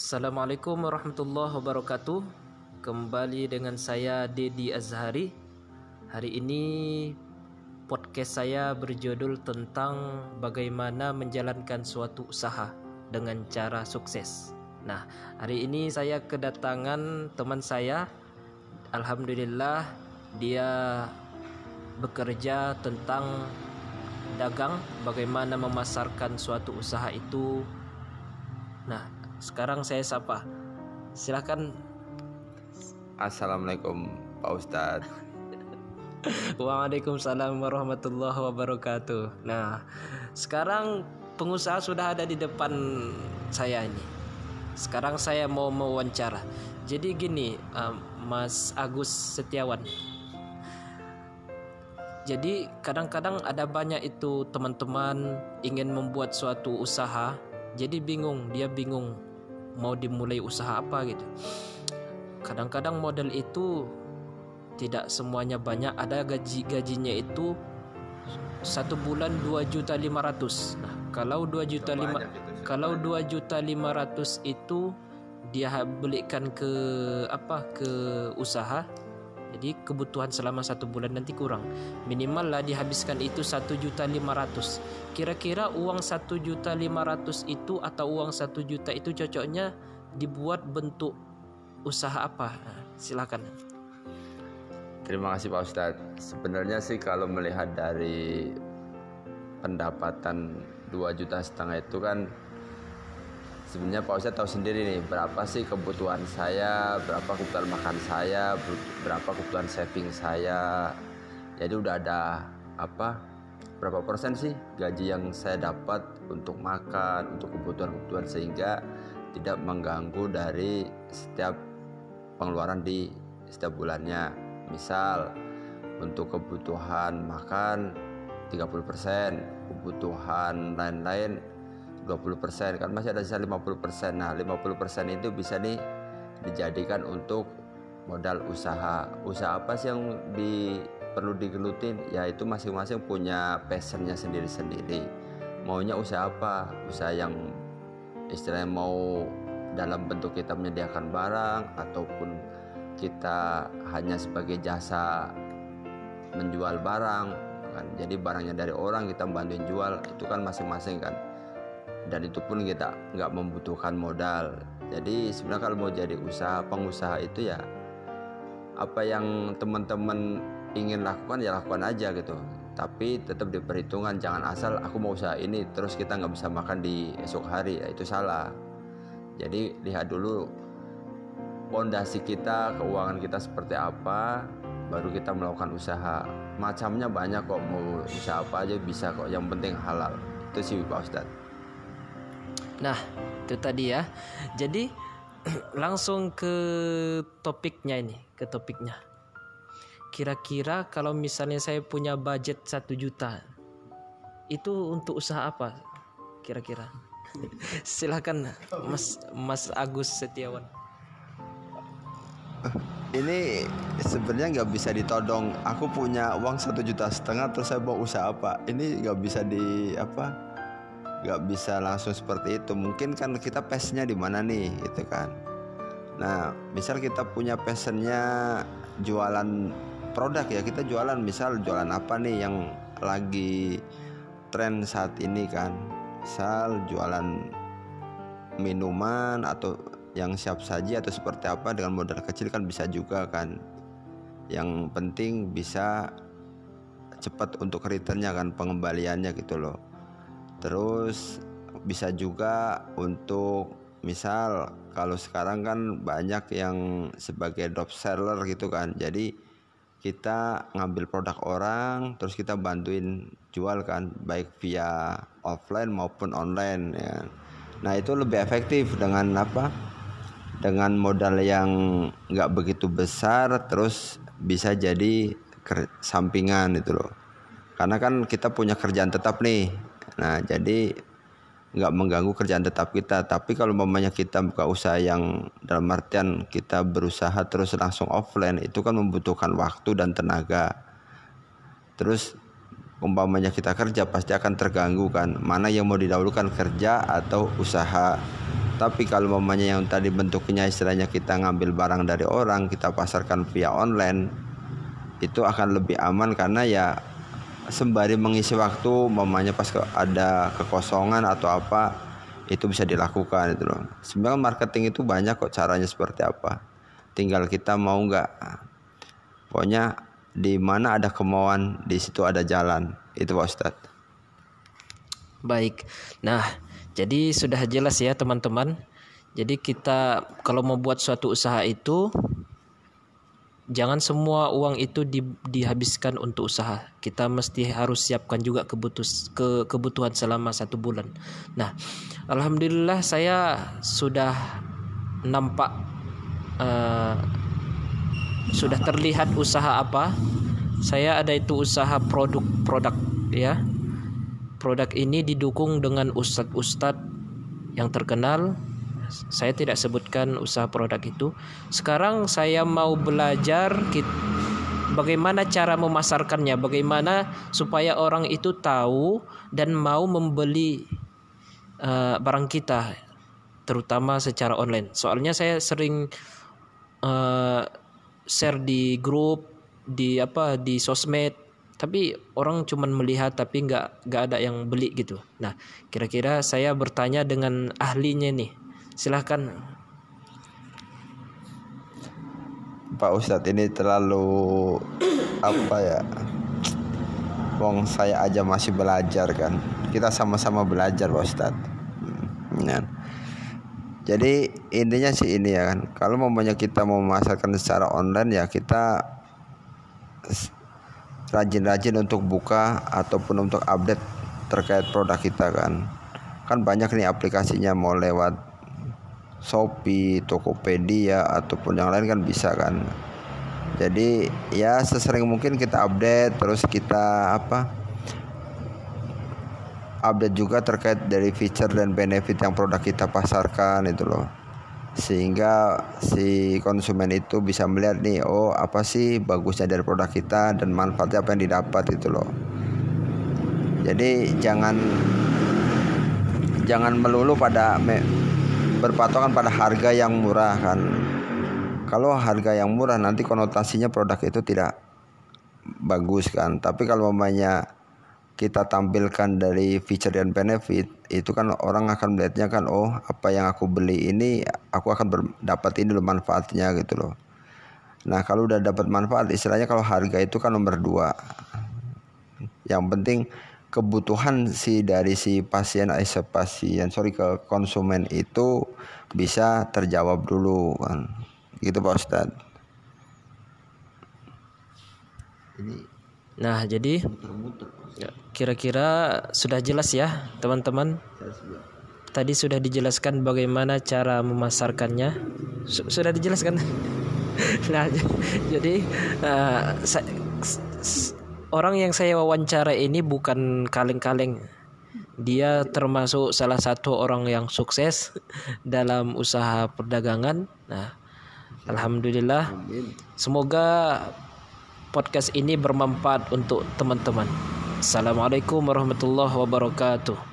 Assalamualaikum warahmatullahi wabarakatuh. Kembali dengan saya Dedi Azhari. Hari ini podcast saya berjudul tentang bagaimana menjalankan suatu usaha dengan cara sukses. Nah, hari ini saya kedatangan teman saya. Alhamdulillah dia bekerja tentang dagang, bagaimana memasarkan suatu usaha itu. Nah, sekarang saya sapa. Silakan. Assalamualaikum Pak Ustadz. Waalaikumsalam warahmatullahi wabarakatuh. Nah, sekarang pengusaha sudah ada di depan saya ini. Sekarang saya mau mewawancara. Jadi gini, um, Mas Agus Setiawan. Jadi kadang-kadang ada banyak itu teman-teman ingin membuat suatu usaha, jadi bingung, dia bingung mau dimulai usaha apa gitu. Kadang-kadang model itu tidak semuanya banyak, ada gaji gajinya itu satu bulan dua juta lima ratus. Nah, kalau dua juta lima kalau dua juta lima ratus itu dia belikan ke apa ke usaha jadi kebutuhan selama satu bulan nanti kurang. Minimal lah dihabiskan itu satu juta lima ratus. Kira-kira uang satu juta lima ratus itu atau uang satu juta itu cocoknya dibuat bentuk usaha apa? Nah, silakan. Terima kasih Pak Ustadz. Sebenarnya sih kalau melihat dari pendapatan 2 juta setengah itu kan sebenarnya Pak Ustadz tahu sendiri nih berapa sih kebutuhan saya, berapa kebutuhan makan saya, berapa kebutuhan saving saya. Jadi udah ada apa berapa persen sih gaji yang saya dapat untuk makan, untuk kebutuhan-kebutuhan sehingga tidak mengganggu dari setiap pengeluaran di setiap bulannya. Misal untuk kebutuhan makan 30%, kebutuhan lain-lain 20% kan masih ada sisa 50%. Nah, 50% itu bisa nih dijadikan untuk modal usaha. Usaha apa sih yang di perlu digelutin? Ya itu masing-masing punya passionnya sendiri-sendiri. Maunya usaha apa? Usaha yang istilahnya mau dalam bentuk kita menyediakan barang ataupun kita hanya sebagai jasa menjual barang kan jadi barangnya dari orang kita bantuin jual itu kan masing-masing kan dan itu pun kita nggak membutuhkan modal jadi sebenarnya kalau mau jadi usaha pengusaha itu ya apa yang teman-teman ingin lakukan ya lakukan aja gitu tapi tetap diperhitungkan jangan asal aku mau usaha ini terus kita nggak bisa makan di esok hari ya itu salah jadi lihat dulu pondasi kita, keuangan kita seperti apa, baru kita melakukan usaha. Macamnya banyak kok, mau usaha apa aja bisa kok. Yang penting halal. Itu sih Pak Ustadz. Nah, itu tadi ya. Jadi langsung ke topiknya ini, ke topiknya. Kira-kira kalau misalnya saya punya budget satu juta, itu untuk usaha apa? Kira-kira? Silakan Mas Mas Agus Setiawan ini sebenarnya nggak bisa ditodong aku punya uang satu juta setengah terus saya mau usaha apa ini nggak bisa di apa nggak bisa langsung seperti itu. Mungkin kan kita passionnya di mana nih gitu kan. Nah misal kita punya passionnya jualan produk ya kita jualan misal jualan apa nih yang lagi tren saat ini kan. Misal jualan minuman atau yang siap saji atau seperti apa dengan modal kecil kan bisa juga kan. Yang penting bisa cepat untuk returnnya kan pengembaliannya gitu loh terus bisa juga untuk misal kalau sekarang kan banyak yang sebagai drop seller gitu kan. Jadi kita ngambil produk orang terus kita bantuin jual kan baik via offline maupun online ya nah itu lebih efektif dengan apa? Dengan modal yang nggak begitu besar terus bisa jadi sampingan itu loh. Karena kan kita punya kerjaan tetap nih nah jadi nggak mengganggu kerjaan tetap kita. Tapi kalau mamanya kita buka usaha yang dalam artian kita berusaha terus langsung offline itu kan membutuhkan waktu dan tenaga. Terus umpamanya kita kerja pasti akan terganggu kan. Mana yang mau didahulukan kerja atau usaha. Tapi kalau mamanya yang tadi bentuknya istilahnya kita ngambil barang dari orang kita pasarkan via online itu akan lebih aman. Karena ya sembari mengisi waktu mamanya pas ada kekosongan atau apa itu bisa dilakukan itu loh. Sebenarnya marketing itu banyak kok caranya seperti apa. Tinggal kita mau nggak pokoknya di mana ada kemauan di situ ada jalan. Itu Pak Ustadz. Baik. Nah jadi sudah jelas ya teman-teman. Jadi kita kalau mau buat suatu usaha itu jangan semua uang itu di, dihabiskan untuk usaha. Kita mesti harus siapkan juga kebutus, ke, kebutuhan selama satu bulan. Nah, alhamdulillah saya sudah nampak uh, sudah terlihat usaha apa. Saya ada itu usaha produk-produk ya. Produk ini didukung dengan ustadz-ustadz yang terkenal saya tidak sebutkan usaha produk itu. Sekarang saya mau belajar bagaimana cara memasarkannya, bagaimana supaya orang itu tahu dan mau membeli uh, barang kita, terutama secara online. Soalnya saya sering uh, share di grup, di apa, di sosmed, tapi orang cuma melihat tapi nggak nggak ada yang beli gitu. Nah, kira-kira saya bertanya dengan ahlinya nih silahkan. Pak Ustadz ini terlalu apa ya Wong saya aja masih belajar kan? Kita sama-sama belajar Pak Ustadz. Hmm, ya. jadi intinya sih ini ya kan? Kalau mamanya kita mau memasarkan secara online ya kita rajin-rajin untuk buka ataupun untuk update terkait produk kita kan? Kan banyak nih aplikasinya mau lewat Shopee, Tokopedia ataupun yang lain kan bisa kan. Jadi ya sesering mungkin kita update terus kita apa? Update juga terkait dari feature dan benefit yang produk kita pasarkan itu loh. Sehingga si konsumen itu bisa melihat nih, oh apa sih bagusnya dari produk kita dan manfaatnya apa yang didapat itu loh. Jadi jangan jangan melulu pada berpatokan pada harga yang murah kan. Kalau harga yang murah nanti konotasinya produk itu tidak bagus kan. Tapi kalau mamanya kita tampilkan dari feature dan benefit itu kan orang akan melihatnya kan oh apa yang aku beli ini aku akan dapat ini loh manfaatnya gitu loh. Nah kalau udah dapat manfaat istilahnya kalau harga itu kan nomor dua. Yang penting kebutuhan si dari si pasien eh pasien sorry ke konsumen itu bisa terjawab dulu kan. Gitu Pak Ustad nah jadi ya, kira-kira sudah jelas ya teman-teman? Tadi sudah dijelaskan bagaimana cara memasarkannya. Sudah dijelaskan? Nah jadi uh, orang yang saya wawancara ini bukan kaleng-kaleng. Dia termasuk salah satu orang yang sukses dalam usaha perdagangan. Nah, alhamdulillah. Semoga podcast ini bermanfaat untuk teman-teman. Assalamualaikum warahmatullahi wabarakatuh.